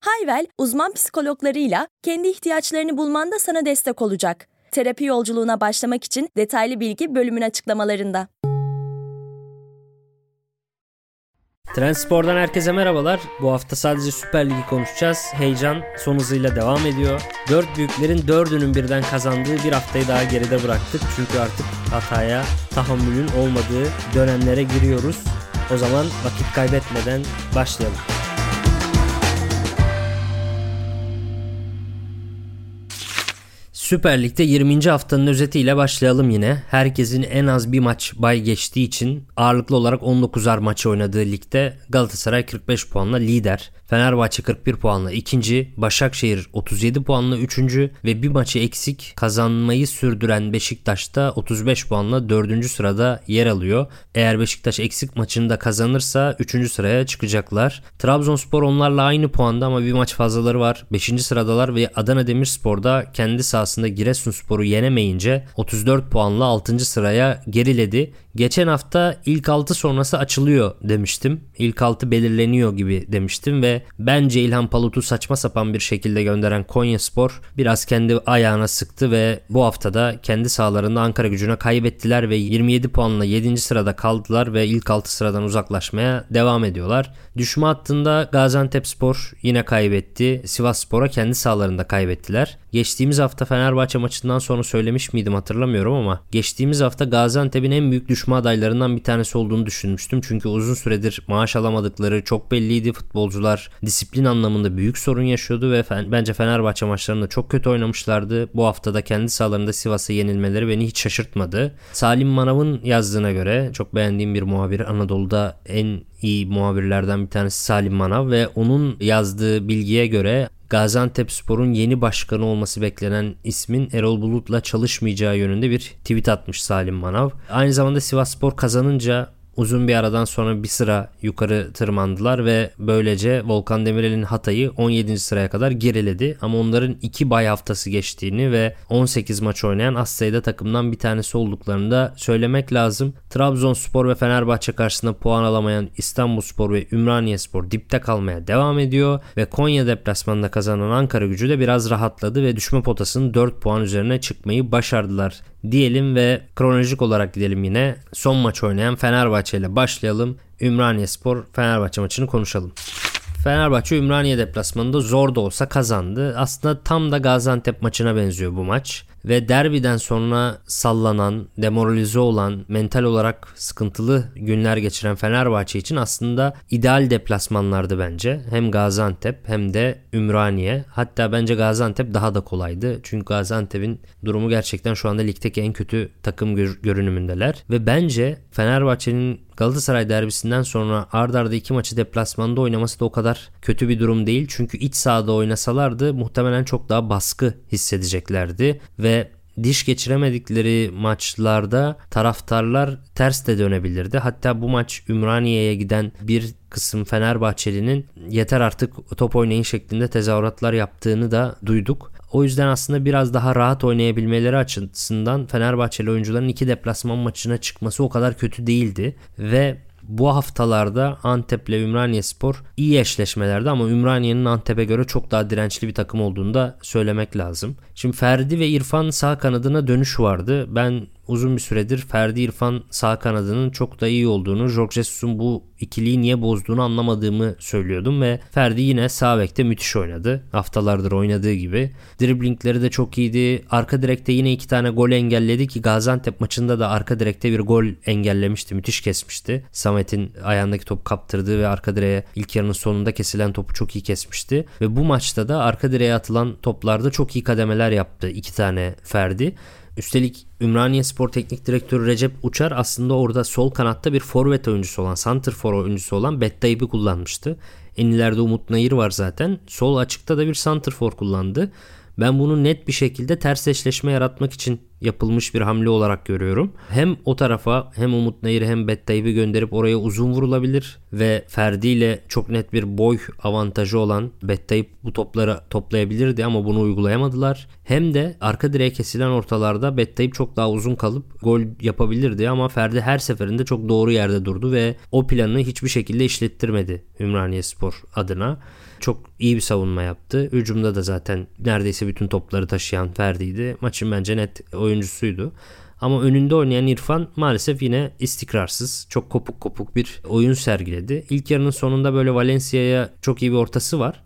Hayvel, uzman psikologlarıyla kendi ihtiyaçlarını bulmanda sana destek olacak. Terapi yolculuğuna başlamak için detaylı bilgi bölümün açıklamalarında. Trendspor'dan herkese merhabalar. Bu hafta sadece Süper Lig'i konuşacağız. Heyecan son hızıyla devam ediyor. Dört büyüklerin dördünün birden kazandığı bir haftayı daha geride bıraktık. Çünkü artık hataya tahammülün olmadığı dönemlere giriyoruz. O zaman vakit kaybetmeden başlayalım. Süper Lig'de 20. haftanın özetiyle başlayalım yine. Herkesin en az bir maç bay geçtiği için ağırlıklı olarak 19'ar maçı oynadığı ligde Galatasaray 45 puanla lider. Fenerbahçe 41 puanla ikinci, Başakşehir 37 puanla üçüncü ve bir maçı eksik kazanmayı sürdüren Beşiktaş da 35 puanla dördüncü sırada yer alıyor. Eğer Beşiktaş eksik maçını da kazanırsa üçüncü sıraya çıkacaklar. Trabzonspor onlarla aynı puanda ama bir maç fazlaları var. Beşinci sıradalar ve Adana Demirspor da kendi sahasında Giresunspor'u yenemeyince 34 puanla 6. sıraya geriledi. Geçen hafta ilk 6 sonrası açılıyor demiştim. İlk 6 belirleniyor gibi demiştim ve bence İlhan Palut'u saçma sapan bir şekilde gönderen Konya Spor biraz kendi ayağına sıktı ve bu haftada kendi sahalarında Ankara gücüne kaybettiler ve 27 puanla 7. sırada kaldılar ve ilk 6 sıradan uzaklaşmaya devam ediyorlar. Düşme hattında Gaziantep Spor yine kaybetti. Sivas Spor'a kendi sahalarında kaybettiler. Geçtiğimiz hafta Fenerbahçe maçından sonra söylemiş miydim hatırlamıyorum ama geçtiğimiz hafta Gaziantep'in en büyük düşme adaylarından bir tanesi olduğunu düşünmüştüm. Çünkü uzun süredir maaş alamadıkları çok belliydi. Futbolcular disiplin anlamında büyük sorun yaşıyordu ve bence Fenerbahçe maçlarında çok kötü oynamışlardı. Bu haftada kendi sahalarında Sivas'a yenilmeleri beni hiç şaşırtmadı. Salim Manav'ın yazdığına göre çok beğendiğim bir muhabir Anadolu'da en iyi muhabirlerden bir tanesi Salim Manav ve onun yazdığı bilgiye göre Gaziantep Spor'un yeni başkanı olması beklenen ismin Erol Bulut'la çalışmayacağı yönünde bir tweet atmış Salim Manav. Aynı zamanda Sivas Spor kazanınca Uzun bir aradan sonra bir sıra yukarı tırmandılar ve böylece Volkan Demirel'in Hatay'ı 17. sıraya kadar geriledi. Ama onların 2 bay haftası geçtiğini ve 18 maç oynayan az sayıda takımdan bir tanesi olduklarını da söylemek lazım. Trabzonspor ve Fenerbahçe karşısında puan alamayan İstanbulspor ve Ümraniyespor dipte kalmaya devam ediyor ve Konya deplasmanında kazanan Ankara gücü de biraz rahatladı ve düşme potasının 4 puan üzerine çıkmayı başardılar diyelim ve kronolojik olarak gidelim yine. Son maç oynayan Fenerbahçe ile başlayalım. Ümraniye Spor Fenerbahçe maçını konuşalım. Fenerbahçe Ümraniye deplasmanında zor da olsa kazandı. Aslında tam da Gaziantep maçına benziyor bu maç ve derbiden sonra sallanan, demoralize olan, mental olarak sıkıntılı günler geçiren Fenerbahçe için aslında ideal deplasmanlardı bence. Hem Gaziantep hem de Ümraniye. Hatta bence Gaziantep daha da kolaydı. Çünkü Gaziantep'in durumu gerçekten şu anda ligdeki en kötü takım gör- görünümündeler. Ve bence Fenerbahçe'nin Galatasaray derbisinden sonra ard arda iki maçı deplasmanda oynaması da o kadar kötü bir durum değil. Çünkü iç sahada oynasalardı muhtemelen çok daha baskı hissedeceklerdi ve diş geçiremedikleri maçlarda taraftarlar ters de dönebilirdi. Hatta bu maç Ümraniye'ye giden bir kısım Fenerbahçeli'nin yeter artık top oynayın şeklinde tezahüratlar yaptığını da duyduk. O yüzden aslında biraz daha rahat oynayabilmeleri açısından Fenerbahçeli oyuncuların iki deplasman maçına çıkması o kadar kötü değildi. Ve bu haftalarda Antep ile Ümraniye Spor iyi eşleşmelerde ama Ümraniye'nin Antep'e göre çok daha dirençli bir takım olduğunu da söylemek lazım. Şimdi Ferdi ve İrfan sağ kanadına dönüş vardı. Ben uzun bir süredir Ferdi İrfan sağ kanadının çok da iyi olduğunu, Jorge Jesus'un bu ikiliyi niye bozduğunu anlamadığımı söylüyordum ve Ferdi yine sağ bekte müthiş oynadı. Haftalardır oynadığı gibi. Driblingleri de çok iyiydi. Arka direkte yine iki tane gol engelledi ki Gaziantep maçında da arka direkte bir gol engellemişti. Müthiş kesmişti. Samet'in ayağındaki top kaptırdığı ve arka direğe ilk yarının sonunda kesilen topu çok iyi kesmişti. Ve bu maçta da arka direğe atılan toplarda çok iyi kademeler yaptı iki tane Ferdi. Üstelik Ümraniye Spor Teknik Direktörü Recep Uçar aslında orada sol kanatta bir forvet oyuncusu olan, center for oyuncusu olan Bettayip'i kullanmıştı. En ileride Umut Nayır var zaten. Sol açıkta da bir center for kullandı. Ben bunu net bir şekilde ters eşleşme yaratmak için yapılmış bir hamle olarak görüyorum. Hem o tarafa hem Umut Nehir'i hem Bettayip'i gönderip oraya uzun vurulabilir ve Ferdi ile çok net bir boy avantajı olan Bettayip bu topları toplayabilirdi ama bunu uygulayamadılar. Hem de arka direğe kesilen ortalarda Bettayip çok daha uzun kalıp gol yapabilirdi ama Ferdi her seferinde çok doğru yerde durdu ve o planı hiçbir şekilde işlettirmedi Ümraniye Spor adına. Çok iyi bir savunma yaptı. Hücumda da zaten neredeyse bütün topları taşıyan Ferdi'ydi. Maçın bence net oyuncusuydu. Ama önünde oynayan İrfan maalesef yine istikrarsız, çok kopuk kopuk bir oyun sergiledi. İlk yarının sonunda böyle Valencia'ya çok iyi bir ortası var.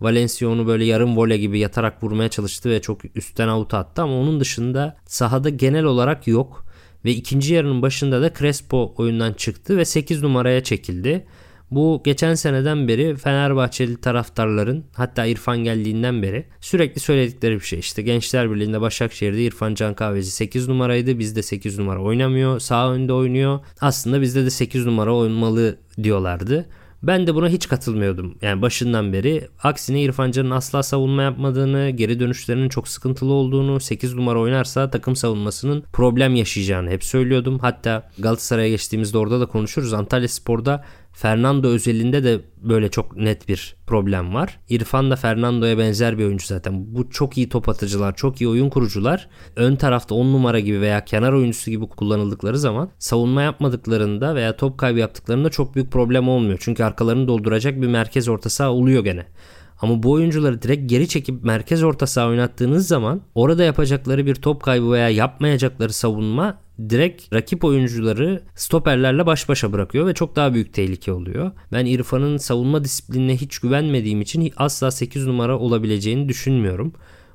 Valencia onu böyle yarım vole gibi yatarak vurmaya çalıştı ve çok üstten avuta attı ama onun dışında sahada genel olarak yok. Ve ikinci yarının başında da Crespo oyundan çıktı ve 8 numaraya çekildi. Bu geçen seneden beri Fenerbahçeli taraftarların hatta İrfan geldiğinden beri sürekli söyledikleri bir şey. İşte Gençler Birliği'nde Başakşehir'de İrfan Can Kahveci 8 numaraydı. Bizde 8 numara oynamıyor. Sağ önde oynuyor. Aslında bizde de 8 numara oynamalı diyorlardı. Ben de buna hiç katılmıyordum. Yani başından beri aksine İrfan Can'ın asla savunma yapmadığını, geri dönüşlerinin çok sıkıntılı olduğunu, 8 numara oynarsa takım savunmasının problem yaşayacağını hep söylüyordum. Hatta Galatasaray'a geçtiğimizde orada da konuşuruz. Antalya Spor'da Fernando özelinde de böyle çok net bir problem var. İrfan da Fernando'ya benzer bir oyuncu zaten. Bu çok iyi top atıcılar, çok iyi oyun kurucular. Ön tarafta 10 numara gibi veya kenar oyuncusu gibi kullanıldıkları zaman savunma yapmadıklarında veya top kaybı yaptıklarında çok büyük problem olmuyor. Çünkü arkalarını dolduracak bir merkez orta saha oluyor gene. Ama bu oyuncuları direkt geri çekip merkez orta saha oynattığınız zaman orada yapacakları bir top kaybı veya yapmayacakları savunma direkt rakip oyuncuları stoperlerle baş başa bırakıyor ve çok daha büyük tehlike oluyor. Ben İrfan'ın savunma disiplinine hiç güvenmediğim için asla 8 numara olabileceğini düşünmüyorum.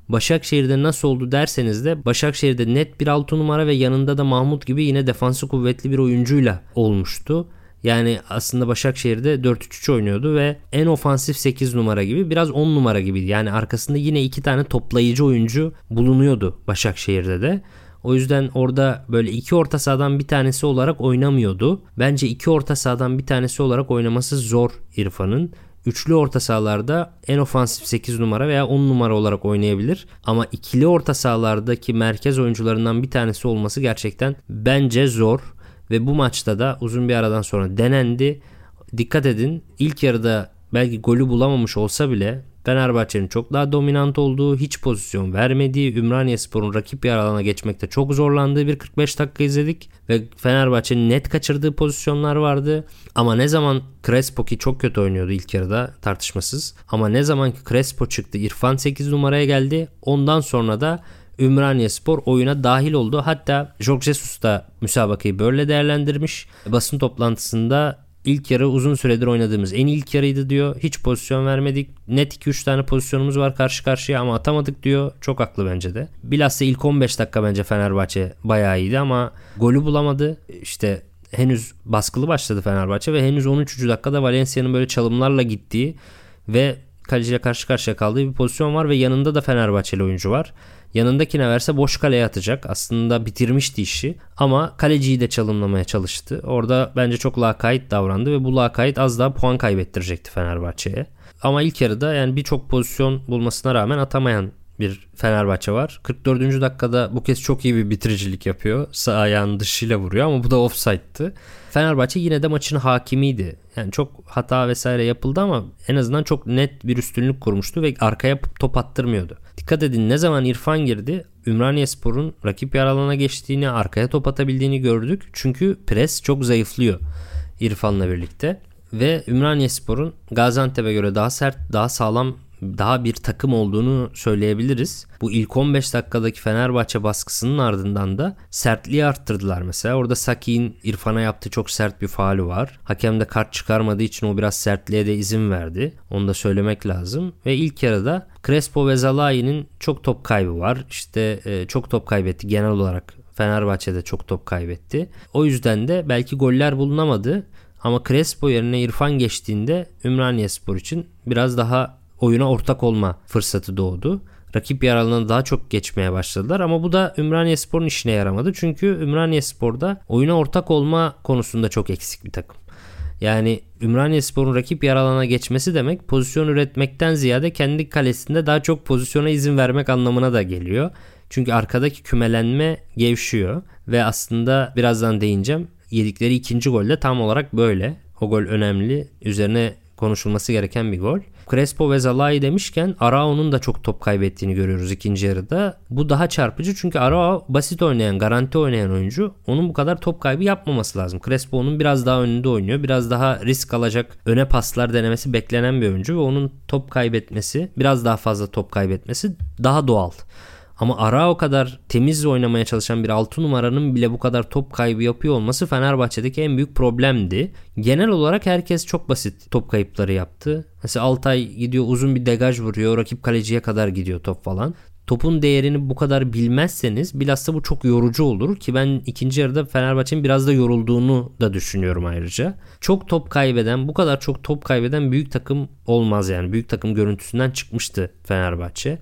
Başakşehir'de nasıl oldu derseniz de Başakşehir'de net bir 6 numara ve yanında da Mahmut gibi yine defansı kuvvetli bir oyuncuyla olmuştu. Yani aslında Başakşehir'de 4-3-3 oynuyordu ve en ofansif 8 numara gibi biraz 10 numara gibiydi. Yani arkasında yine iki tane toplayıcı oyuncu bulunuyordu Başakşehir'de de. O yüzden orada böyle iki orta sahadan bir tanesi olarak oynamıyordu. Bence iki orta sahadan bir tanesi olarak oynaması zor İrfan'ın. Üçlü orta sahalarda en ofansif 8 numara veya 10 numara olarak oynayabilir. Ama ikili orta sahalardaki merkez oyuncularından bir tanesi olması gerçekten bence zor. Ve bu maçta da uzun bir aradan sonra denendi. Dikkat edin ilk yarıda belki golü bulamamış olsa bile Fenerbahçe'nin çok daha dominant olduğu, hiç pozisyon vermediği, Ümraniye Spor'un rakip bir alana geçmekte çok zorlandığı bir 45 dakika izledik. Ve Fenerbahçe'nin net kaçırdığı pozisyonlar vardı. Ama ne zaman Crespo ki çok kötü oynuyordu ilk yarıda tartışmasız. Ama ne zaman ki Crespo çıktı, İrfan 8 numaraya geldi. Ondan sonra da Ümraniye Spor oyuna dahil oldu. Hatta Jorge Jesus da müsabakayı böyle değerlendirmiş. Basın toplantısında ilk yarı uzun süredir oynadığımız en ilk yarıydı diyor. Hiç pozisyon vermedik. Net 2-3 tane pozisyonumuz var karşı karşıya ama atamadık diyor. Çok haklı bence de. Bilhassa ilk 15 dakika bence Fenerbahçe bayağı iyiydi ama golü bulamadı. İşte henüz baskılı başladı Fenerbahçe ve henüz 13. dakikada Valencia'nın böyle çalımlarla gittiği ve kaleciyle karşı karşıya kaldığı bir pozisyon var ve yanında da Fenerbahçeli oyuncu var. Yanındakine verse boş kaleye atacak. Aslında bitirmişti işi. Ama kaleciyi de çalımlamaya çalıştı. Orada bence çok lakayt davrandı ve bu lakayt az daha puan kaybettirecekti Fenerbahçe'ye. Ama ilk yarıda yani birçok pozisyon bulmasına rağmen atamayan bir Fenerbahçe var. 44. dakikada bu kez çok iyi bir bitiricilik yapıyor. Sağ ayağının dışıyla vuruyor ama bu da offside'tı. Fenerbahçe yine de maçın hakimiydi. Yani çok hata vesaire yapıldı ama en azından çok net bir üstünlük kurmuştu ve arkaya top attırmıyordu. Dikkat edin ne zaman İrfan girdi Ümraniye Spor'un rakip yer alana geçtiğini, arkaya top atabildiğini gördük. Çünkü pres çok zayıflıyor İrfan'la birlikte. Ve Ümraniye Spor'un Gaziantep'e göre daha sert, daha sağlam daha bir takım olduğunu söyleyebiliriz. Bu ilk 15 dakikadaki Fenerbahçe baskısının ardından da sertliği arttırdılar mesela. Orada Saki'nin İrfan'a yaptığı çok sert bir faali var. Hakem de kart çıkarmadığı için o biraz sertliğe de izin verdi. Onu da söylemek lazım. Ve ilk yarıda Crespo ve Zalai'nin çok top kaybı var. İşte e, çok top kaybetti genel olarak. Fenerbahçe'de çok top kaybetti. O yüzden de belki goller bulunamadı. Ama Crespo yerine İrfan geçtiğinde Ümraniye Spor için biraz daha oyuna ortak olma fırsatı doğdu. Rakip yer alanına daha çok geçmeye başladılar ama bu da Ümraniye Spor'un işine yaramadı. Çünkü Ümraniye Spor'da oyuna ortak olma konusunda çok eksik bir takım. Yani Ümraniye Spor'un rakip yer alana geçmesi demek pozisyon üretmekten ziyade kendi kalesinde daha çok pozisyona izin vermek anlamına da geliyor. Çünkü arkadaki kümelenme gevşiyor ve aslında birazdan değineceğim. Yedikleri ikinci gol de tam olarak böyle. O gol önemli. Üzerine konuşulması gereken bir gol. Crespo ve Zalai demişken Arao'nun da çok top kaybettiğini görüyoruz ikinci yarıda. Bu daha çarpıcı çünkü Arao basit oynayan, garanti oynayan oyuncu. Onun bu kadar top kaybı yapmaması lazım. Crespo onun biraz daha önünde oynuyor. Biraz daha risk alacak, öne paslar denemesi beklenen bir oyuncu ve onun top kaybetmesi, biraz daha fazla top kaybetmesi daha doğal. Ama ara o kadar temiz oynamaya çalışan bir 6 numaranın bile bu kadar top kaybı yapıyor olması Fenerbahçe'deki en büyük problemdi. Genel olarak herkes çok basit top kayıpları yaptı. Mesela Altay gidiyor uzun bir degaj vuruyor. Rakip kaleciye kadar gidiyor top falan. Topun değerini bu kadar bilmezseniz bilhassa bu çok yorucu olur ki ben ikinci yarıda Fenerbahçe'nin biraz da yorulduğunu da düşünüyorum ayrıca. Çok top kaybeden, bu kadar çok top kaybeden büyük takım olmaz yani. Büyük takım görüntüsünden çıkmıştı Fenerbahçe.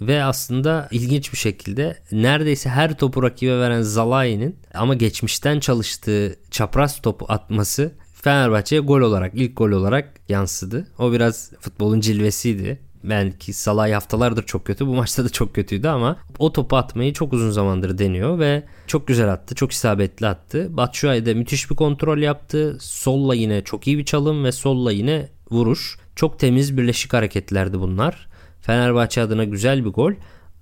Ve aslında ilginç bir şekilde neredeyse her topu rakibe veren Zalai'nin ama geçmişten çalıştığı çapraz topu atması Fenerbahçe'ye gol olarak ilk gol olarak yansıdı. O biraz futbolun cilvesiydi. Belki Salay haftalardır çok kötü. Bu maçta da çok kötüydü ama o topu atmayı çok uzun zamandır deniyor ve çok güzel attı. Çok isabetli attı. Batshuayi de müthiş bir kontrol yaptı. Solla yine çok iyi bir çalım ve solla yine vuruş. Çok temiz birleşik hareketlerdi bunlar. Fenerbahçe adına güzel bir gol.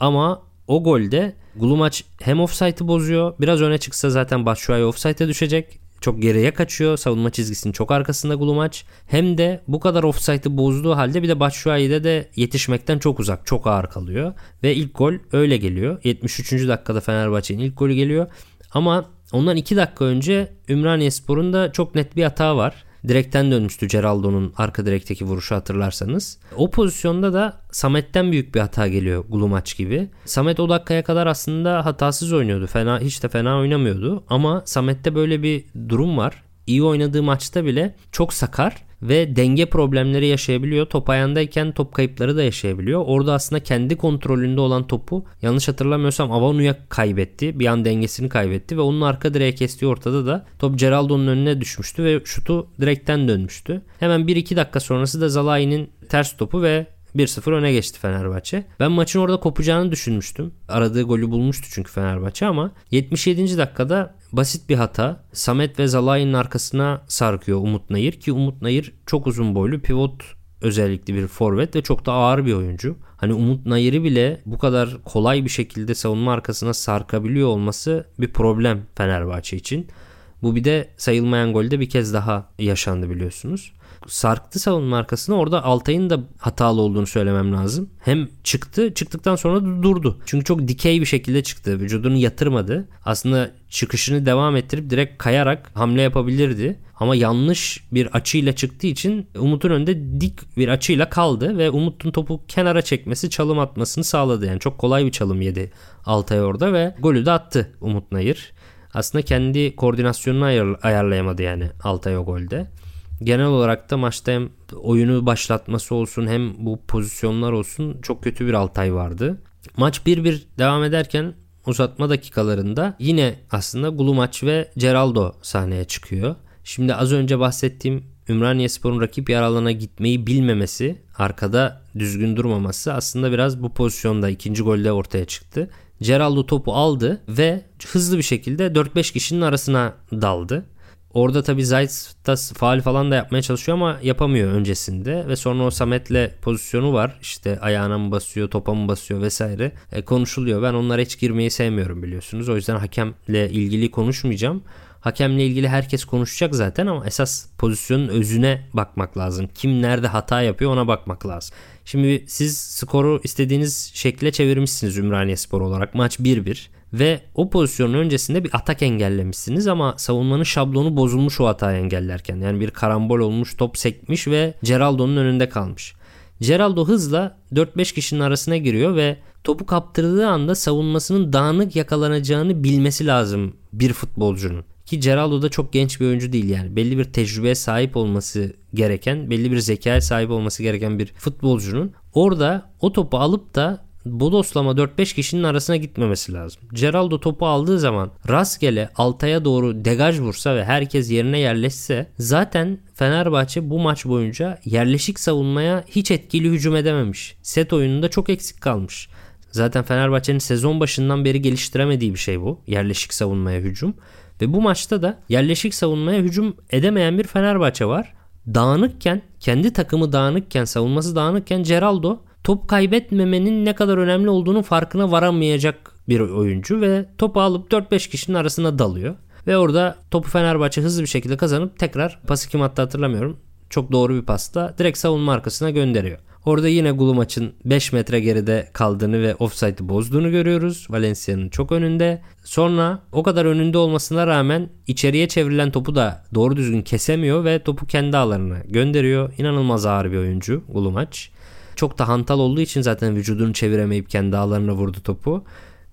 Ama o golde Glumaç hem offside'ı bozuyor. Biraz öne çıksa zaten Batshuayi offside'e düşecek. Çok geriye kaçıyor. Savunma çizgisinin çok arkasında Glumaç. Hem de bu kadar offside'ı bozduğu halde bir de Batshuayi'de de yetişmekten çok uzak. Çok ağır kalıyor. Ve ilk gol öyle geliyor. 73. dakikada Fenerbahçe'nin ilk golü geliyor. Ama ondan 2 dakika önce Ümraniye Spor'un da çok net bir hata var direkten dönmüştü Geraldo'nun arka direkteki vuruşu hatırlarsanız. O pozisyonda da Samet'ten büyük bir hata geliyor Gulumaç gibi. Samet o dakikaya kadar aslında hatasız oynuyordu. Fena hiç de fena oynamıyordu ama Samet'te böyle bir durum var. İyi oynadığı maçta bile çok sakar ve denge problemleri yaşayabiliyor. Top ayağındayken top kayıpları da yaşayabiliyor. Orada aslında kendi kontrolünde olan topu yanlış hatırlamıyorsam Avanu'ya kaybetti. Bir an dengesini kaybetti ve onun arka direğe kestiği ortada da top Geraldo'nun önüne düşmüştü ve şutu direkten dönmüştü. Hemen 1-2 dakika sonrası da Zalai'nin ters topu ve 1-0 öne geçti Fenerbahçe. Ben maçın orada kopacağını düşünmüştüm. Aradığı golü bulmuştu çünkü Fenerbahçe ama 77. dakikada basit bir hata. Samet ve Zalai'nin arkasına sarkıyor Umut Nayır ki Umut Nayır çok uzun boylu pivot özellikle bir forvet ve çok da ağır bir oyuncu. Hani Umut Nayır'ı bile bu kadar kolay bir şekilde savunma arkasına sarkabiliyor olması bir problem Fenerbahçe için. Bu bir de sayılmayan golde bir kez daha yaşandı biliyorsunuz sarktı savunma arkasına. Orada Altay'ın da hatalı olduğunu söylemem lazım. Hem çıktı çıktıktan sonra durdu. Çünkü çok dikey bir şekilde çıktı. Vücudunu yatırmadı. Aslında çıkışını devam ettirip direkt kayarak hamle yapabilirdi. Ama yanlış bir açıyla çıktığı için Umut'un önünde dik bir açıyla kaldı ve Umut'un topu kenara çekmesi çalım atmasını sağladı. Yani çok kolay bir çalım yedi Altay orada ve golü de attı Umut Nayır. Aslında kendi koordinasyonunu ayar, ayarlayamadı yani Altay o golde. Genel olarak da maçta hem oyunu başlatması olsun hem bu pozisyonlar olsun çok kötü bir Altay vardı. Maç 1-1 devam ederken uzatma dakikalarında yine aslında Gulumaç ve Geraldo sahneye çıkıyor. Şimdi az önce bahsettiğim Ümraniye Spor'un rakip yer alana gitmeyi bilmemesi, arkada düzgün durmaması aslında biraz bu pozisyonda ikinci golde ortaya çıktı. Geraldo topu aldı ve hızlı bir şekilde 4-5 kişinin arasına daldı. Orada tabii Zayt da faal falan da yapmaya çalışıyor ama yapamıyor öncesinde. Ve sonra o Samet'le pozisyonu var. İşte ayağına mı basıyor, topa mı basıyor vesaire. E, konuşuluyor. Ben onlara hiç girmeyi sevmiyorum biliyorsunuz. O yüzden hakemle ilgili konuşmayacağım. Hakemle ilgili herkes konuşacak zaten ama esas pozisyonun özüne bakmak lazım. Kim nerede hata yapıyor ona bakmak lazım. Şimdi siz skoru istediğiniz şekle çevirmişsiniz Ümraniye Spor olarak. Maç 1-1 ve o pozisyonun öncesinde bir atak engellemişsiniz ama savunmanın şablonu bozulmuş o hatayı engellerken. Yani bir karambol olmuş, top sekmiş ve Geraldo'nun önünde kalmış. Geraldo hızla 4-5 kişinin arasına giriyor ve topu kaptırdığı anda savunmasının dağınık yakalanacağını bilmesi lazım bir futbolcunun. Ki Geraldo da çok genç bir oyuncu değil yani. Belli bir tecrübeye sahip olması gereken, belli bir zekaya sahip olması gereken bir futbolcunun orada o topu alıp da bodoslama 4-5 kişinin arasına gitmemesi lazım. Geraldo topu aldığı zaman rastgele altaya doğru degaj vursa ve herkes yerine yerleşse zaten Fenerbahçe bu maç boyunca yerleşik savunmaya hiç etkili hücum edememiş. Set oyununda çok eksik kalmış. Zaten Fenerbahçe'nin sezon başından beri geliştiremediği bir şey bu. Yerleşik savunmaya hücum. Ve bu maçta da yerleşik savunmaya hücum edemeyen bir Fenerbahçe var. Dağınıkken, kendi takımı dağınıkken, savunması dağınıkken Geraldo top kaybetmemenin ne kadar önemli olduğunu farkına varamayacak bir oyuncu ve topu alıp 4-5 kişinin arasına dalıyor. Ve orada topu Fenerbahçe hızlı bir şekilde kazanıp tekrar pası kim attı hatırlamıyorum. Çok doğru bir pasta direkt savunma arkasına gönderiyor. Orada yine maçın 5 metre geride kaldığını ve offside'ı bozduğunu görüyoruz. Valencia'nın çok önünde. Sonra o kadar önünde olmasına rağmen içeriye çevrilen topu da doğru düzgün kesemiyor ve topu kendi ağlarına gönderiyor. İnanılmaz ağır bir oyuncu maç. Çok da hantal olduğu için zaten vücudunu çeviremeyip kendi ağlarına vurdu topu.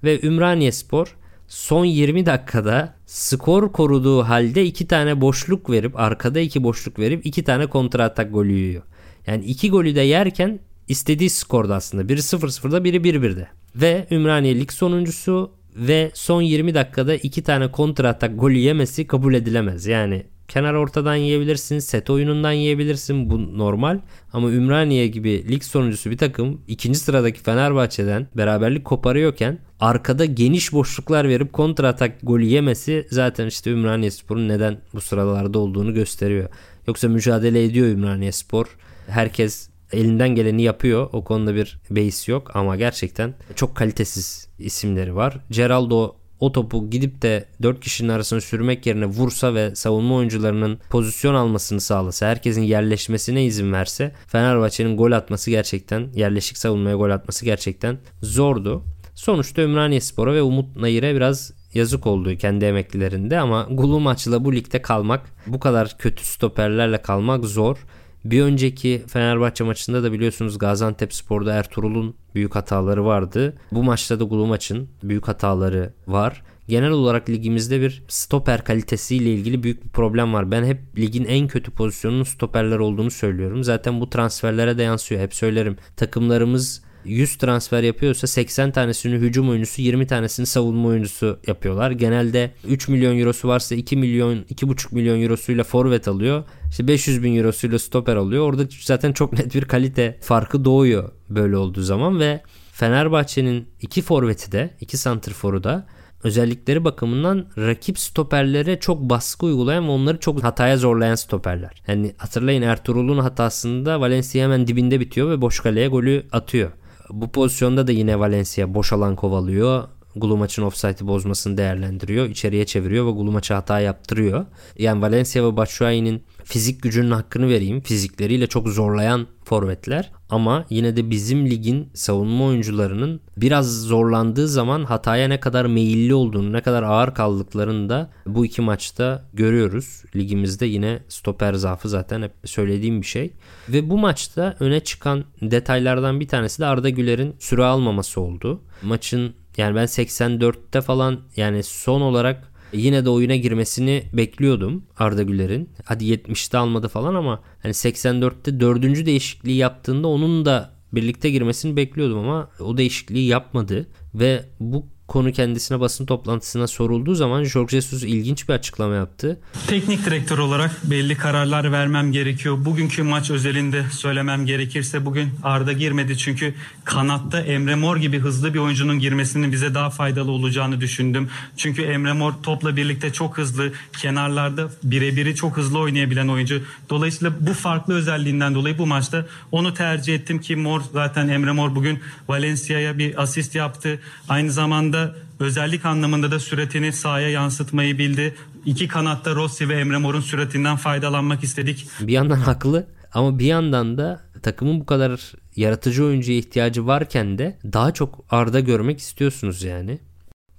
Ve Ümraniye Spor son 20 dakikada skor koruduğu halde iki tane boşluk verip arkada iki boşluk verip iki tane kontra atak golü yiyor. Yani iki golü de yerken istediği skorda aslında. Biri 0-0'da biri 1-1'de. Ve Ümraniye lig sonuncusu ve son 20 dakikada iki tane kontra atak golü yemesi kabul edilemez. Yani kenar ortadan yiyebilirsin, set oyunundan yiyebilirsin bu normal. Ama Ümraniye gibi lig sonuncusu bir takım ikinci sıradaki Fenerbahçe'den beraberlik koparıyorken arkada geniş boşluklar verip kontra atak golü yemesi zaten işte Ümraniye Spor'un neden bu sıralarda olduğunu gösteriyor. Yoksa mücadele ediyor Ümraniye Spor. Herkes elinden geleni yapıyor. O konuda bir beis yok ama gerçekten çok kalitesiz isimleri var. Geraldo o topu gidip de 4 kişinin arasına sürmek yerine vursa ve savunma oyuncularının pozisyon almasını sağlasa, herkesin yerleşmesine izin verse Fenerbahçe'nin gol atması gerçekten, yerleşik savunmaya gol atması gerçekten zordu. Sonuçta Ümraniye Spor'a ve Umut Nayır'a biraz yazık oldu kendi emeklilerinde ama Gulu maçla bu ligde kalmak, bu kadar kötü stoperlerle kalmak zor. Bir önceki Fenerbahçe maçında da biliyorsunuz Gaziantep Spor'da Ertuğrul'un büyük hataları vardı. Bu maçta da Gulu maçın büyük hataları var. Genel olarak ligimizde bir stoper kalitesiyle ilgili büyük bir problem var. Ben hep ligin en kötü pozisyonunun stoperler olduğunu söylüyorum. Zaten bu transferlere de yansıyor. Hep söylerim. Takımlarımız 100 transfer yapıyorsa 80 tanesini hücum oyuncusu 20 tanesini savunma oyuncusu yapıyorlar. Genelde 3 milyon eurosu varsa 2 milyon 2,5 milyon eurosuyla forvet alıyor. İşte 500 bin eurosuyla stoper alıyor. Orada zaten çok net bir kalite farkı doğuyor böyle olduğu zaman ve Fenerbahçe'nin iki forveti de iki santrforu da özellikleri bakımından rakip stoperlere çok baskı uygulayan ve onları çok hataya zorlayan stoperler. Yani hatırlayın Ertuğrul'un hatasında Valencia hemen dibinde bitiyor ve boş kaleye golü atıyor. Bu pozisyonda da yine Valencia boş alan kovalıyor. Gulumaç'ın offside'i bozmasını değerlendiriyor. içeriye çeviriyor ve Gulumaç'a hata yaptırıyor. Yani Valencia ve Batshuayi'nin fizik gücünün hakkını vereyim. Fizikleriyle çok zorlayan forvetler. Ama yine de bizim ligin savunma oyuncularının biraz zorlandığı zaman hataya ne kadar meyilli olduğunu, ne kadar ağır kaldıklarını da bu iki maçta görüyoruz. Ligimizde yine stoper zaafı zaten hep söylediğim bir şey. Ve bu maçta öne çıkan detaylardan bir tanesi de Arda Güler'in süre almaması oldu. Maçın yani ben 84'te falan yani son olarak yine de oyuna girmesini bekliyordum Arda Güler'in. Hadi 70'te almadı falan ama hani 84'te dördüncü değişikliği yaptığında onun da birlikte girmesini bekliyordum ama o değişikliği yapmadı ve bu konu kendisine basın toplantısına sorulduğu zaman Jorge Jesus ilginç bir açıklama yaptı. Teknik direktör olarak belli kararlar vermem gerekiyor. Bugünkü maç özelinde söylemem gerekirse bugün Arda girmedi çünkü kanatta Emre Mor gibi hızlı bir oyuncunun girmesinin bize daha faydalı olacağını düşündüm. Çünkü Emre Mor topla birlikte çok hızlı, kenarlarda birebiri çok hızlı oynayabilen oyuncu. Dolayısıyla bu farklı özelliğinden dolayı bu maçta onu tercih ettim ki Mor zaten Emre Mor bugün Valencia'ya bir asist yaptı. Aynı zamanda özellik anlamında da süratini sahaya yansıtmayı bildi. İki kanatta Rossi ve Emre Mor'un süratinden faydalanmak istedik. Bir yandan haklı ama bir yandan da takımın bu kadar yaratıcı oyuncuya ihtiyacı varken de daha çok Arda görmek istiyorsunuz yani.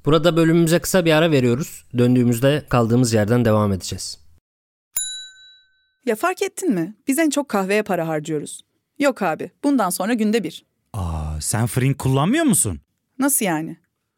Burada bölümümüze kısa bir ara veriyoruz. Döndüğümüzde kaldığımız yerden devam edeceğiz. Ya fark ettin mi? Biz en çok kahveye para harcıyoruz. Yok abi, bundan sonra günde bir. Aa, sen Frink kullanmıyor musun? Nasıl yani?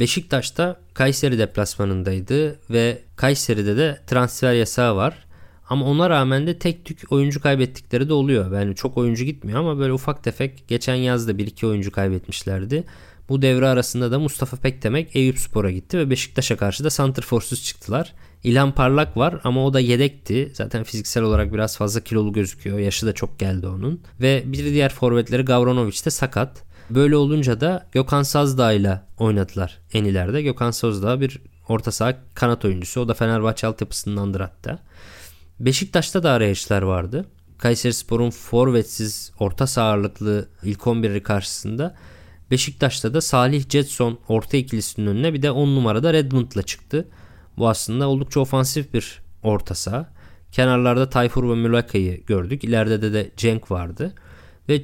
Beşiktaş'ta Kayseri deplasmanındaydı ve Kayseri'de de transfer yasağı var. Ama ona rağmen de tek tük oyuncu kaybettikleri de oluyor. Yani çok oyuncu gitmiyor ama böyle ufak tefek geçen yazda 1-2 oyuncu kaybetmişlerdi. Bu devre arasında da Mustafa Pekdemek Eyüp Spor'a gitti ve Beşiktaş'a karşı da santrforsuz çıktılar. İlhan Parlak var ama o da yedekti. Zaten fiziksel olarak biraz fazla kilolu gözüküyor. Yaşı da çok geldi onun. Ve bir diğer forvetleri Gavranovic de sakat. Böyle olunca da Gökhan Sazdağ ile oynadılar en ileride. Gökhan Sazdağ bir orta saha kanat oyuncusu. O da Fenerbahçe altyapısındandır hatta. Beşiktaş'ta da arayışlar vardı. Kayseri Spor'un forvetsiz orta saha ilk 11'i karşısında Beşiktaş'ta da Salih Jetson orta ikilisinin önüne bir de 10 numarada Redmond'la çıktı. Bu aslında oldukça ofansif bir orta saha. Kenarlarda Tayfur ve Mülaka'yı gördük. İleride de, de Cenk vardı. Ve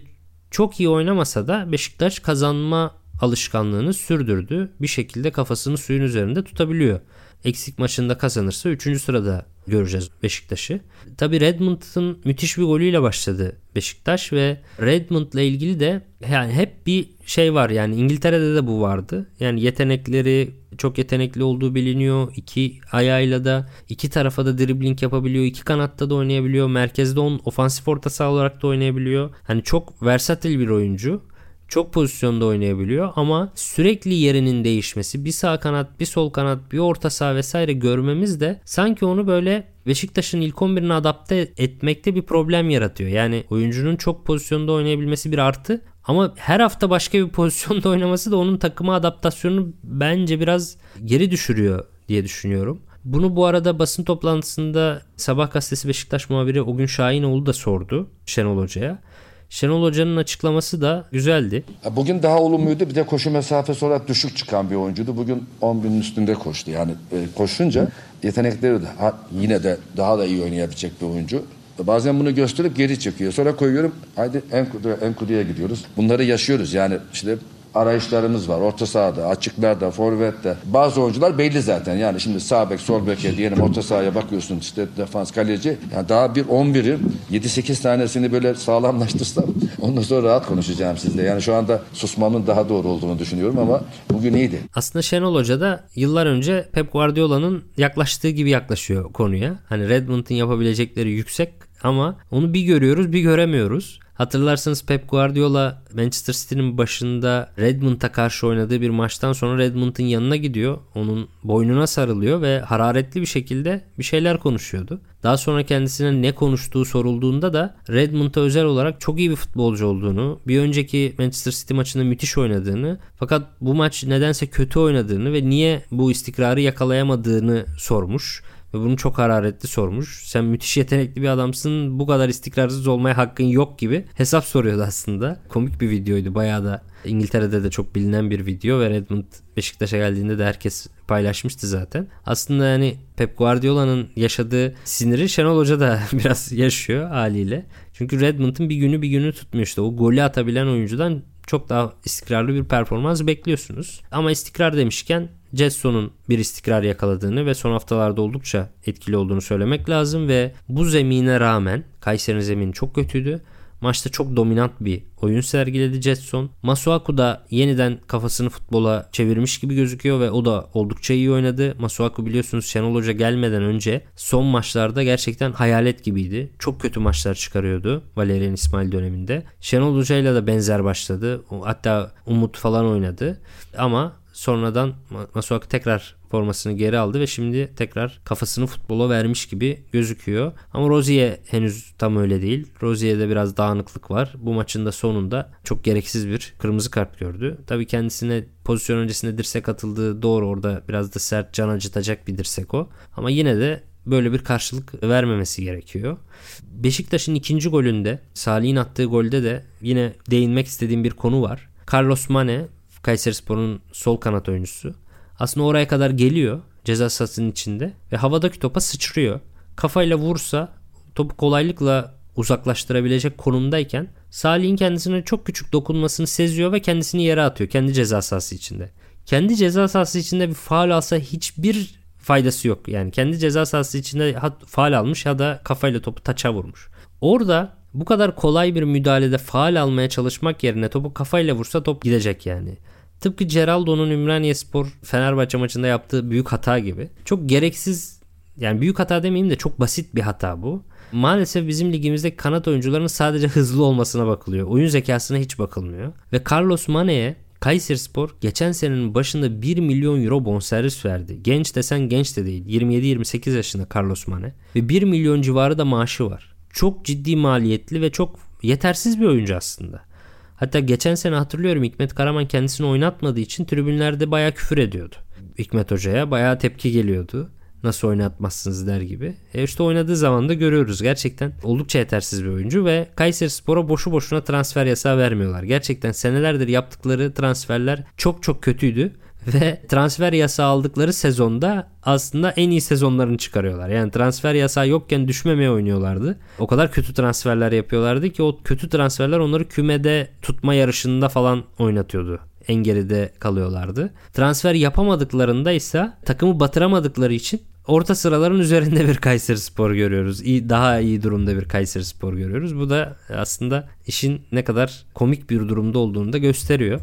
çok iyi oynamasa da Beşiktaş kazanma alışkanlığını sürdürdü. Bir şekilde kafasını suyun üzerinde tutabiliyor. Eksik maçında kazanırsa 3. sırada göreceğiz Beşiktaş'ı. Tabi Redmond'un müthiş bir golüyle başladı Beşiktaş ve Redmond'la ilgili de yani hep bir şey var yani İngiltere'de de bu vardı. Yani yetenekleri çok yetenekli olduğu biliniyor. İki ayağıyla da iki tarafa da dribbling yapabiliyor. iki kanatta da oynayabiliyor. Merkezde on ofansif orta saha olarak da oynayabiliyor. Hani çok versatil bir oyuncu çok pozisyonda oynayabiliyor ama sürekli yerinin değişmesi bir sağ kanat bir sol kanat bir orta saha vesaire görmemiz de sanki onu böyle Beşiktaş'ın ilk 11'ine adapte etmekte bir problem yaratıyor. Yani oyuncunun çok pozisyonda oynayabilmesi bir artı ama her hafta başka bir pozisyonda oynaması da onun takıma adaptasyonunu bence biraz geri düşürüyor diye düşünüyorum. Bunu bu arada basın toplantısında Sabah gazetesi Beşiktaş muhabiri o gün Şahinoğlu da sordu Şenol Hoca'ya. Şenol Hoca'nın açıklaması da güzeldi. Bugün daha olumluydu. Bir de koşu mesafesi olarak düşük çıkan bir oyuncuydu. Bugün 10 binin üstünde koştu. Yani e, koşunca yetenekleri de yine de daha da iyi oynayabilecek bir oyuncu. Bazen bunu gösterip geri çekiyor. Sonra koyuyorum. Haydi Enkudu'ya Enkudu'ya gidiyoruz. Bunları yaşıyoruz. Yani işte arayışlarımız var. Orta sahada, açıklarda, forvette. Bazı oyuncular belli zaten. Yani şimdi sağ bek, sol beke diyelim orta sahaya bakıyorsun işte defans kaleci. Yani daha bir 11'i 7-8 tanesini böyle sağlamlaştırsam ondan sonra rahat konuşacağım sizle. Yani şu anda susmamın daha doğru olduğunu düşünüyorum ama bugün iyiydi. Aslında Şenol Hoca da yıllar önce Pep Guardiola'nın yaklaştığı gibi yaklaşıyor konuya. Hani Redmond'un yapabilecekleri yüksek ama onu bir görüyoruz bir göremiyoruz. Hatırlarsanız Pep Guardiola Manchester City'nin başında Redmond'a karşı oynadığı bir maçtan sonra Redmond'un yanına gidiyor. Onun boynuna sarılıyor ve hararetli bir şekilde bir şeyler konuşuyordu. Daha sonra kendisine ne konuştuğu sorulduğunda da Redmond'a özel olarak çok iyi bir futbolcu olduğunu, bir önceki Manchester City maçında müthiş oynadığını fakat bu maç nedense kötü oynadığını ve niye bu istikrarı yakalayamadığını sormuş ve bunu çok hararetli sormuş. Sen müthiş yetenekli bir adamsın bu kadar istikrarsız olmaya hakkın yok gibi hesap soruyordu aslında. Komik bir videoydu bayağı da İngiltere'de de çok bilinen bir video ve Redmond Beşiktaş'a geldiğinde de herkes paylaşmıştı zaten. Aslında yani Pep Guardiola'nın yaşadığı siniri Şenol Hoca da biraz yaşıyor haliyle. Çünkü Redmond'un bir günü bir günü tutmuyor işte. O golü atabilen oyuncudan çok daha istikrarlı bir performans bekliyorsunuz. Ama istikrar demişken Jetson'un bir istikrar yakaladığını ve son haftalarda oldukça etkili olduğunu söylemek lazım ve bu zemine rağmen Kayseri'nin zemini çok kötüydü. Maçta çok dominant bir oyun sergiledi Jetson. Masuaku da yeniden kafasını futbola çevirmiş gibi gözüküyor ve o da oldukça iyi oynadı. Masuaku biliyorsunuz Şenol Hoca gelmeden önce son maçlarda gerçekten hayalet gibiydi. Çok kötü maçlar çıkarıyordu Valerian İsmail döneminde. Şenol Hoca ile de benzer başladı. Hatta Umut falan oynadı. Ama sonradan Masuaku tekrar formasını geri aldı ve şimdi tekrar kafasını futbola vermiş gibi gözüküyor. Ama Rozier henüz tam öyle değil. Rozier'de biraz dağınıklık var. Bu maçın da sonunda çok gereksiz bir kırmızı kart gördü. Tabii kendisine pozisyon öncesinde dirsek atıldığı doğru orada biraz da sert can acıtacak bir dirsek o. Ama yine de böyle bir karşılık vermemesi gerekiyor. Beşiktaş'ın ikinci golünde Salih'in attığı golde de yine değinmek istediğim bir konu var. Carlos Mane Kayserispor'un sol kanat oyuncusu. Aslında oraya kadar geliyor ceza sahasının içinde ve havadaki topa sıçrıyor. Kafayla vursa topu kolaylıkla uzaklaştırabilecek konumdayken Salih'in kendisine çok küçük dokunmasını seziyor ve kendisini yere atıyor kendi ceza sahası içinde. Kendi ceza sahası içinde bir faal alsa hiçbir faydası yok. Yani kendi ceza sahası içinde faal almış ya da kafayla topu taça vurmuş. Orada bu kadar kolay bir müdahalede faal almaya çalışmak yerine topu kafayla vursa top gidecek yani. Tıpkı Geraldo'nun Ümraniye Spor Fenerbahçe maçında yaptığı büyük hata gibi. Çok gereksiz yani büyük hata demeyeyim de çok basit bir hata bu. Maalesef bizim ligimizde kanat oyuncularının sadece hızlı olmasına bakılıyor. Oyun zekasına hiç bakılmıyor. Ve Carlos Mane'ye Kayserispor geçen senenin başında 1 milyon euro bonservis verdi. Genç desen genç de değil. 27-28 yaşında Carlos Mane. Ve 1 milyon civarı da maaşı var. Çok ciddi maliyetli ve çok yetersiz bir oyuncu aslında. Hatta geçen sene hatırlıyorum Hikmet Karaman kendisini oynatmadığı için tribünlerde bayağı küfür ediyordu. Hikmet Hoca'ya bayağı tepki geliyordu. Nasıl oynatmazsınız der gibi. E işte oynadığı zaman da görüyoruz. Gerçekten oldukça yetersiz bir oyuncu ve Kayseri Spor'a boşu boşuna transfer yasağı vermiyorlar. Gerçekten senelerdir yaptıkları transferler çok çok kötüydü ve transfer yasağı aldıkları sezonda aslında en iyi sezonlarını çıkarıyorlar. Yani transfer yasağı yokken düşmemeye oynuyorlardı. O kadar kötü transferler yapıyorlardı ki o kötü transferler onları kümede tutma yarışında falan oynatıyordu en geride kalıyorlardı. Transfer yapamadıklarında ise takımı batıramadıkları için orta sıraların üzerinde bir Kayseri Spor görüyoruz. İyi, daha iyi durumda bir Kayseri Spor görüyoruz. Bu da aslında işin ne kadar komik bir durumda olduğunu da gösteriyor.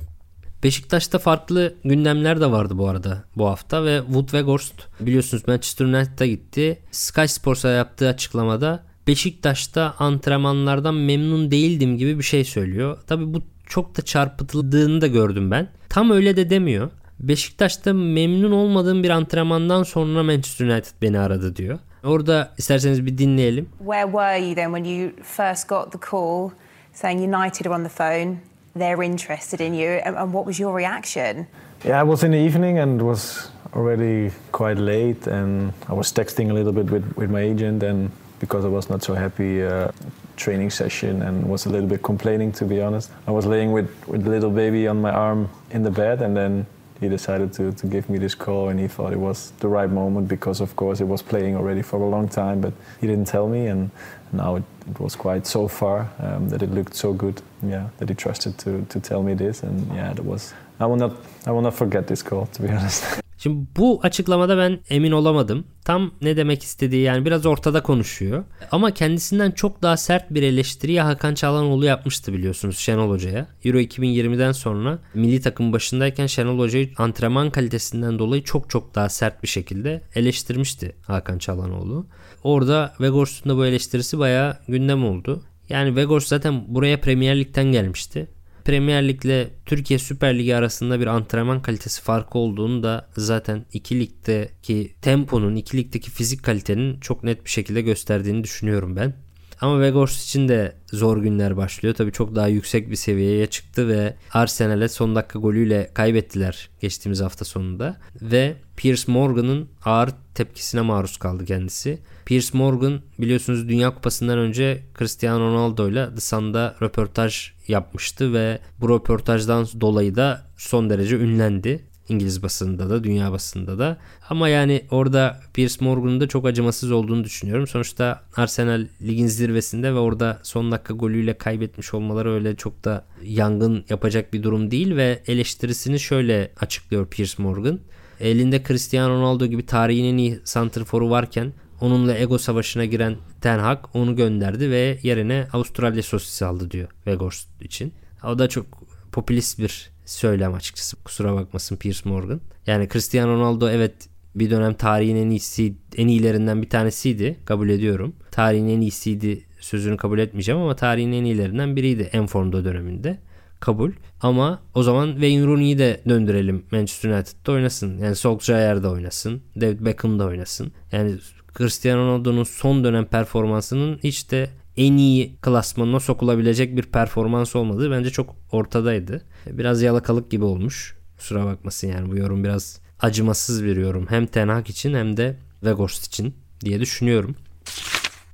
Beşiktaş'ta farklı gündemler de vardı bu arada bu hafta ve Wood Weghorst biliyorsunuz Manchester United'a gitti. Sky Sports'a yaptığı açıklamada Beşiktaş'ta antrenmanlardan memnun değildim gibi bir şey söylüyor. Tabi bu çok da çarpıtıldığını da gördüm ben. Tam öyle de demiyor. Beşiktaş'ta memnun olmadığım bir antrenmandan sonra Manchester United beni aradı diyor. Orada isterseniz bir dinleyelim. Where were you then when you first got the call saying United are on the phone, they're interested in you, and, what was your reaction? Yeah, I was in the evening and was already quite late, and I was texting a little bit with, with my agent, and because I was not so happy uh, training session and was a little bit complaining to be honest. I was laying with with the little baby on my arm in the bed and then he decided to, to give me this call and he thought it was the right moment because of course it was playing already for a long time but he didn't tell me and now it, it was quite so far um, that it looked so good yeah that he trusted to, to tell me this and yeah that was I will not I will not forget this call to be honest Şimdi bu açıklamada ben emin olamadım. Tam ne demek istediği yani biraz ortada konuşuyor. Ama kendisinden çok daha sert bir eleştiriyi Hakan Çalhanoğlu yapmıştı biliyorsunuz Şenol Hoca'ya. Euro 2020'den sonra milli takım başındayken Şenol Hoca'yı antrenman kalitesinden dolayı çok çok daha sert bir şekilde eleştirmişti Hakan Çalhanoğlu. Orada Vegors'un da bu eleştirisi bayağı gündem oldu. Yani Vegors zaten buraya Premier Lig'den gelmişti. Premier Lig ile Türkiye Süper Ligi arasında bir antrenman kalitesi farkı olduğunu da zaten iki ligdeki temponun, iki ligdeki fizik kalitenin çok net bir şekilde gösterdiğini düşünüyorum ben. Ama Vegors için de zor günler başlıyor. Tabii çok daha yüksek bir seviyeye çıktı ve Arsenal'e son dakika golüyle kaybettiler geçtiğimiz hafta sonunda. Ve Piers Morgan'ın ağır tepkisine maruz kaldı kendisi. Piers Morgan biliyorsunuz Dünya Kupası'ndan önce Cristiano Ronaldo ile The Sun'da röportaj yapmıştı ve bu röportajdan dolayı da son derece ünlendi. İngiliz basında da dünya basında da. Ama yani orada Piers Morgan'ın da çok acımasız olduğunu düşünüyorum. Sonuçta Arsenal ligin zirvesinde ve orada son dakika golüyle kaybetmiş olmaları öyle çok da yangın yapacak bir durum değil ve eleştirisini şöyle açıklıyor Piers Morgan. Elinde Cristiano Ronaldo gibi tarihin en iyi santrforu varken onunla ego savaşına giren Ten Hag onu gönderdi ve yerine Avustralya sosisi aldı diyor Weghorst için. O da çok popülist bir söylem açıkçası. Kusura bakmasın Piers Morgan. Yani Cristiano Ronaldo evet bir dönem tarihin en iyisi, en iyilerinden bir tanesiydi. Kabul ediyorum. Tarihin en iyisiydi sözünü kabul etmeyeceğim ama tarihin en iyilerinden biriydi en formda döneminde. Kabul. Ama o zaman Wayne Rooney'i de döndürelim Manchester United'da oynasın. Yani Solskjaer'da oynasın. David Beckham'da oynasın. Yani Cristiano Ronaldo'nun son dönem performansının hiç de en iyi klasmanına sokulabilecek bir performans olmadığı bence çok ortadaydı. Biraz yalakalık gibi olmuş. Kusura bakmasın yani bu yorum biraz acımasız bir yorum. Hem Ten Hag için hem de Weghorst için. diye düşünüyorum.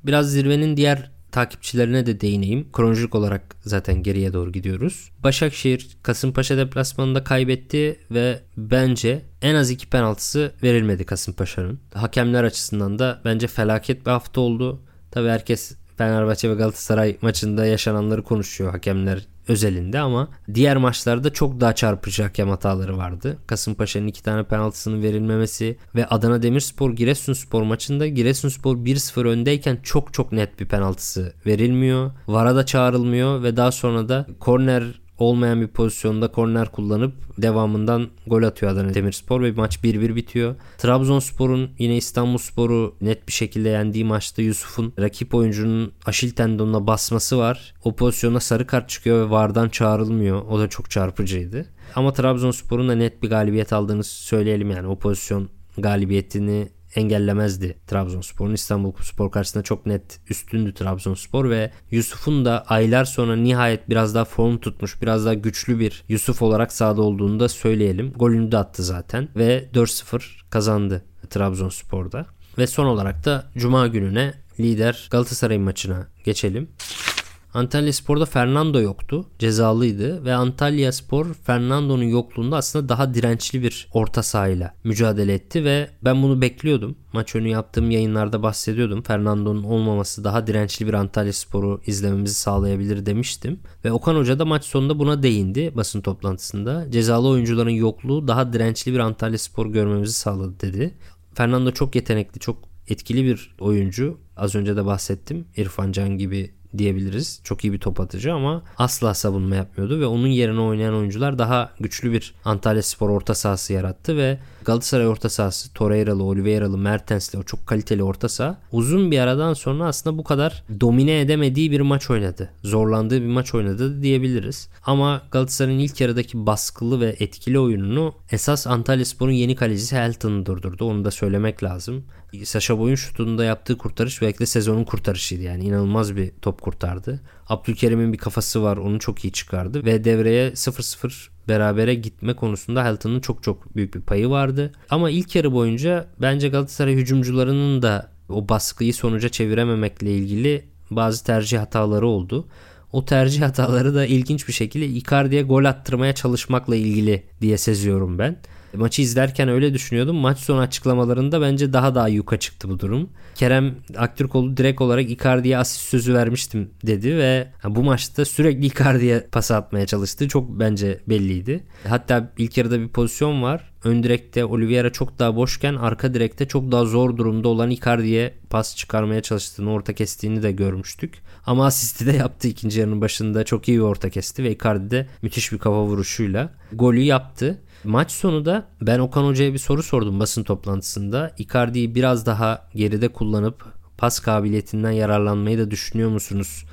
Biraz zirvenin diğer takipçilerine de değineyim. Kronolojik olarak zaten geriye doğru gidiyoruz. Başakşehir Kasımpaşa deplasmanında kaybetti ve bence en az iki penaltısı verilmedi Kasımpaşa'nın. Hakemler açısından da bence felaket bir hafta oldu. Tabi herkes Fenerbahçe ve Galatasaray maçında yaşananları konuşuyor hakemler özelinde ama diğer maçlarda çok daha çarpıcı hakem hataları vardı. Kasımpaşa'nın iki tane penaltısının verilmemesi ve Adana Demirspor Giresunspor maçında Giresunspor 1-0 öndeyken çok çok net bir penaltısı verilmiyor. VAR'a da çağrılmıyor ve daha sonra da korner olmayan bir pozisyonda korner kullanıp devamından gol atıyor Adana Demirspor ve maç 1-1 bitiyor. Trabzonspor'un yine İstanbulspor'u net bir şekilde yendiği maçta Yusuf'un rakip oyuncunun aşil tendonuna basması var. O pozisyona sarı kart çıkıyor ve VAR'dan çağrılmıyor. O da çok çarpıcıydı. Ama Trabzonspor'un da net bir galibiyet aldığını söyleyelim yani o pozisyon galibiyetini engellemezdi Trabzonspor'un. İstanbul Spor karşısında çok net üstündü Trabzonspor ve Yusuf'un da aylar sonra nihayet biraz daha form tutmuş, biraz daha güçlü bir Yusuf olarak sahada olduğunu da söyleyelim. Golünü de attı zaten ve 4-0 kazandı Trabzonspor'da. Ve son olarak da Cuma gününe lider Galatasaray maçına geçelim. Antalya Spor'da Fernando yoktu. Cezalıydı ve Antalya Spor Fernando'nun yokluğunda aslında daha dirençli bir orta sahayla mücadele etti ve ben bunu bekliyordum. Maç önü yaptığım yayınlarda bahsediyordum. Fernando'nun olmaması daha dirençli bir Antalya Spor'u izlememizi sağlayabilir demiştim. Ve Okan Hoca da maç sonunda buna değindi basın toplantısında. Cezalı oyuncuların yokluğu daha dirençli bir Antalya Spor görmemizi sağladı dedi. Fernando çok yetenekli, çok etkili bir oyuncu. Az önce de bahsettim. İrfan Can gibi diyebiliriz. Çok iyi bir top atıcı ama asla savunma yapmıyordu ve onun yerine oynayan oyuncular daha güçlü bir Antalya Spor orta sahası yarattı ve Galatasaray orta sahası Torreira'lı, Oliveira'lı, Mertens'li o çok kaliteli orta saha uzun bir aradan sonra aslında bu kadar domine edemediği bir maç oynadı. Zorlandığı bir maç oynadı diyebiliriz. Ama Galatasaray'ın ilk yarıdaki baskılı ve etkili oyununu esas Antalya Spor'un yeni kalecisi Helton'u durdurdu. Onu da söylemek lazım. Saşa Boy'un şutunda yaptığı kurtarış belki de sezonun kurtarışıydı. Yani inanılmaz bir top kurtardı. Abdülkerim'in bir kafası var onu çok iyi çıkardı. Ve devreye 0-0 berabere gitme konusunda Helton'un çok çok büyük bir payı vardı. Ama ilk yarı boyunca bence Galatasaray hücumcularının da o baskıyı sonuca çevirememekle ilgili bazı tercih hataları oldu. O tercih hataları da ilginç bir şekilde Icardi'ye gol attırmaya çalışmakla ilgili diye seziyorum ben. Maçı izlerken öyle düşünüyordum. Maç sonu açıklamalarında bence daha da yuka çıktı bu durum. Kerem Aktürkoğlu direkt olarak Icardi'ye asist sözü vermiştim dedi ve bu maçta sürekli Icardi'ye pas atmaya çalıştı. Çok bence belliydi. Hatta ilk yarıda bir pozisyon var. Ön direkte Oliveira çok daha boşken arka direkte çok daha zor durumda olan Icardi'ye pas çıkarmaya çalıştığını, orta kestiğini de görmüştük. Ama asisti de yaptı ikinci yarının başında. Çok iyi bir orta kesti ve Icardi de müthiş bir kafa vuruşuyla golü yaptı. Maç sonu da ben Okan Hoca'ya bir soru sordum basın toplantısında. Icardi'yi biraz daha geride kullanıp pas kabiliyetinden yararlanmayı da düşünüyor musunuz?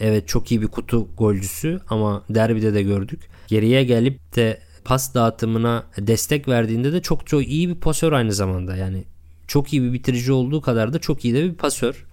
Evet çok iyi bir kutu golcüsü ama derbide de gördük. Geriye gelip de pas dağıtımına destek verdiğinde de çok çok iyi bir pasör aynı zamanda. Yani çok iyi bir bitirici olduğu kadar da çok iyi de bir pasör.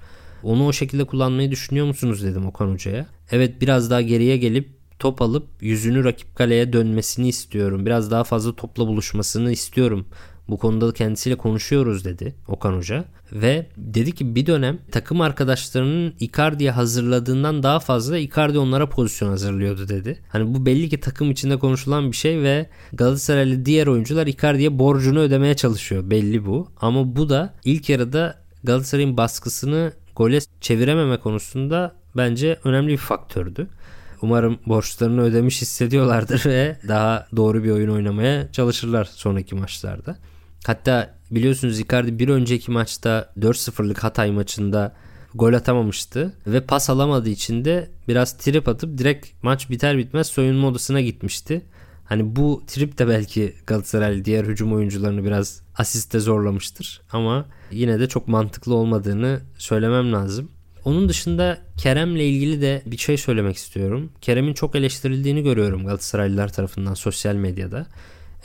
Onu o şekilde kullanmayı düşünüyor musunuz dedim Okan Hoca'ya. Evet biraz daha geriye gelip top alıp yüzünü rakip kaleye dönmesini istiyorum. Biraz daha fazla topla buluşmasını istiyorum. Bu konuda kendisiyle konuşuyoruz dedi Okan Hoca. Ve dedi ki bir dönem takım arkadaşlarının Icardi'ye hazırladığından daha fazla Icardi onlara pozisyon hazırlıyordu dedi. Hani bu belli ki takım içinde konuşulan bir şey ve Galatasaraylı diğer oyuncular Icardi'ye borcunu ödemeye çalışıyor. Belli bu. Ama bu da ilk yarıda Galatasaray'ın baskısını gole çevirememe konusunda bence önemli bir faktördü. Umarım borçlarını ödemiş hissediyorlardır ve daha doğru bir oyun oynamaya çalışırlar sonraki maçlarda. Hatta biliyorsunuz Icardi bir önceki maçta 4-0'lık Hatay maçında gol atamamıştı ve pas alamadığı için de biraz trip atıp direkt maç biter bitmez soyunma odasına gitmişti. Hani bu trip de belki Galatasaray diğer hücum oyuncularını biraz asiste zorlamıştır ama yine de çok mantıklı olmadığını söylemem lazım. Onun dışında Kerem'le ilgili de bir şey söylemek istiyorum. Kerem'in çok eleştirildiğini görüyorum Galatasaraylılar tarafından sosyal medyada.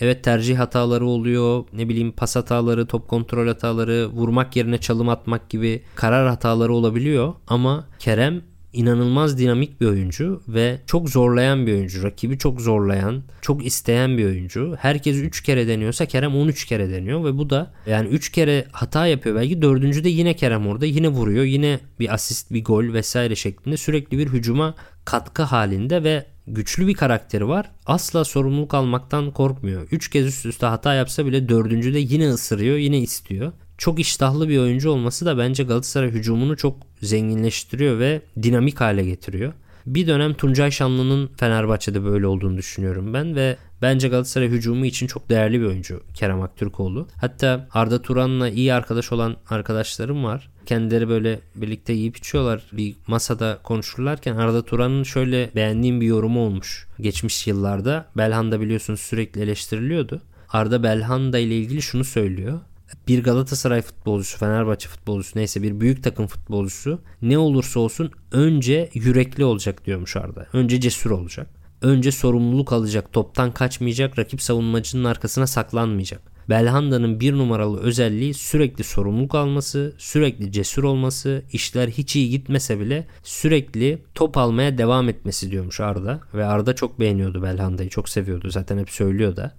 Evet tercih hataları oluyor. Ne bileyim pas hataları, top kontrol hataları, vurmak yerine çalım atmak gibi karar hataları olabiliyor. Ama Kerem inanılmaz dinamik bir oyuncu ve çok zorlayan bir oyuncu. Rakibi çok zorlayan, çok isteyen bir oyuncu. Herkes 3 kere deniyorsa Kerem 13 kere deniyor ve bu da yani 3 kere hata yapıyor. Belki dördüncüde yine Kerem orada yine vuruyor. Yine bir asist, bir gol vesaire şeklinde sürekli bir hücuma katkı halinde ve güçlü bir karakteri var. Asla sorumluluk almaktan korkmuyor. 3 kez üst üste hata yapsa bile dördüncüde yine ısırıyor, yine istiyor çok iştahlı bir oyuncu olması da bence Galatasaray hücumunu çok zenginleştiriyor ve dinamik hale getiriyor. Bir dönem Tuncay Şanlı'nın Fenerbahçe'de böyle olduğunu düşünüyorum ben ve bence Galatasaray hücumu için çok değerli bir oyuncu Kerem Aktürkoğlu. Hatta Arda Turan'la iyi arkadaş olan arkadaşlarım var. Kendileri böyle birlikte yiyip içiyorlar. Bir masada konuşurlarken Arda Turan'ın şöyle beğendiğim bir yorumu olmuş. Geçmiş yıllarda Belhanda biliyorsunuz sürekli eleştiriliyordu. Arda Belhanda ile ilgili şunu söylüyor bir Galatasaray futbolcusu, Fenerbahçe futbolcusu neyse bir büyük takım futbolcusu ne olursa olsun önce yürekli olacak diyormuş Arda. Önce cesur olacak. Önce sorumluluk alacak, toptan kaçmayacak, rakip savunmacının arkasına saklanmayacak. Belhanda'nın bir numaralı özelliği sürekli sorumluluk alması, sürekli cesur olması, işler hiç iyi gitmese bile sürekli top almaya devam etmesi diyormuş Arda. Ve Arda çok beğeniyordu Belhanda'yı, çok seviyordu zaten hep söylüyor da.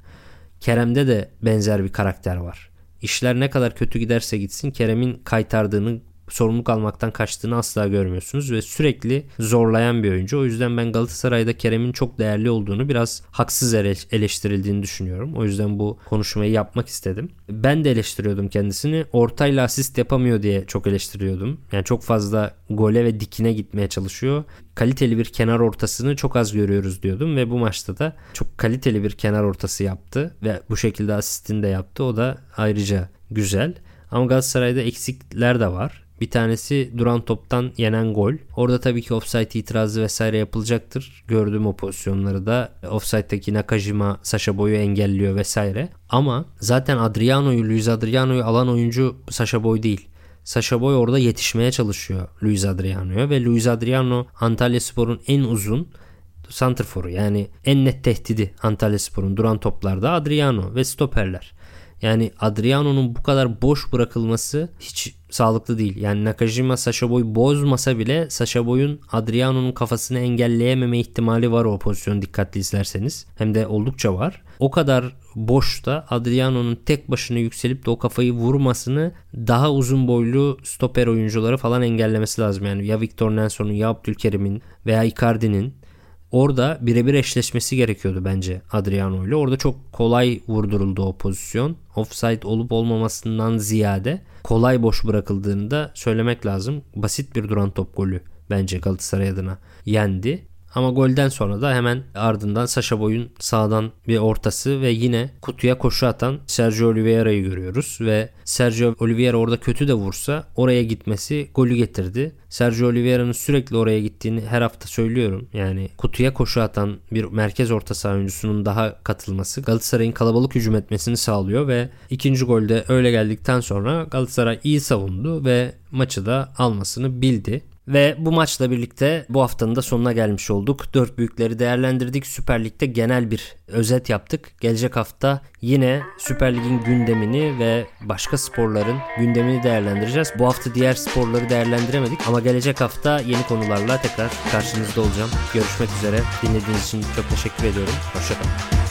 Kerem'de de benzer bir karakter var. İşler ne kadar kötü giderse gitsin Kerem'in kaytardığını sorumluluk almaktan kaçtığını asla görmüyorsunuz ve sürekli zorlayan bir oyuncu. O yüzden ben Galatasaray'da Kerem'in çok değerli olduğunu biraz haksız eleştirildiğini düşünüyorum. O yüzden bu konuşmayı yapmak istedim. Ben de eleştiriyordum kendisini. Ortayla asist yapamıyor diye çok eleştiriyordum. Yani çok fazla gole ve dikine gitmeye çalışıyor. Kaliteli bir kenar ortasını çok az görüyoruz diyordum ve bu maçta da çok kaliteli bir kenar ortası yaptı ve bu şekilde asistini de yaptı. O da ayrıca güzel. Ama Galatasaray'da eksikler de var. Bir tanesi duran toptan yenen gol. Orada tabii ki offside itirazı vesaire yapılacaktır. Gördüğüm o pozisyonları da offside'daki Nakajima Sasha Boy'u engelliyor vesaire. Ama zaten Adriano'yu, Luis Adriano'yu alan oyuncu Sasha Boy değil. Sasha Boy orada yetişmeye çalışıyor Luis Adriano'ya ve Luis Adriano Antalya Spor'un en uzun santrforu yani en net tehdidi Antalya Spor'un duran toplarda Adriano ve stoperler. Yani Adriano'nun bu kadar boş bırakılması hiç sağlıklı değil. Yani Nakajima Sasha Boy bozmasa bile Sasha Boy'un Adriano'nun kafasını engelleyememe ihtimali var o pozisyonu dikkatli izlerseniz. Hem de oldukça var. O kadar boşta Adriano'nun tek başına yükselip de o kafayı vurmasını daha uzun boylu stoper oyuncuları falan engellemesi lazım. Yani ya Victor Nelson'un ya Abdülkerim'in veya Icardi'nin Orada birebir eşleşmesi gerekiyordu bence Adriano ile. Orada çok kolay vurduruldu o pozisyon. Offside olup olmamasından ziyade kolay boş bırakıldığını da söylemek lazım. Basit bir duran top golü bence Galatasaray adına yendi. Ama golden sonra da hemen ardından Sasha Boy'un sağdan bir ortası ve yine kutuya koşu atan Sergio Oliveira'yı görüyoruz ve Sergio Oliveira orada kötü de vursa oraya gitmesi golü getirdi. Sergio Oliveira'nın sürekli oraya gittiğini her hafta söylüyorum. Yani kutuya koşu atan bir merkez orta saha oyuncusunun daha katılması Galatasaray'ın kalabalık hücum etmesini sağlıyor ve ikinci golde öyle geldikten sonra Galatasaray iyi savundu ve maçı da almasını bildi. Ve bu maçla birlikte bu haftanın da sonuna gelmiş olduk. Dört büyükleri değerlendirdik. Süper Lig'de genel bir özet yaptık. Gelecek hafta yine Süper Lig'in gündemini ve başka sporların gündemini değerlendireceğiz. Bu hafta diğer sporları değerlendiremedik ama gelecek hafta yeni konularla tekrar karşınızda olacağım. Görüşmek üzere. Dinlediğiniz için çok teşekkür ediyorum. Hoşçakalın.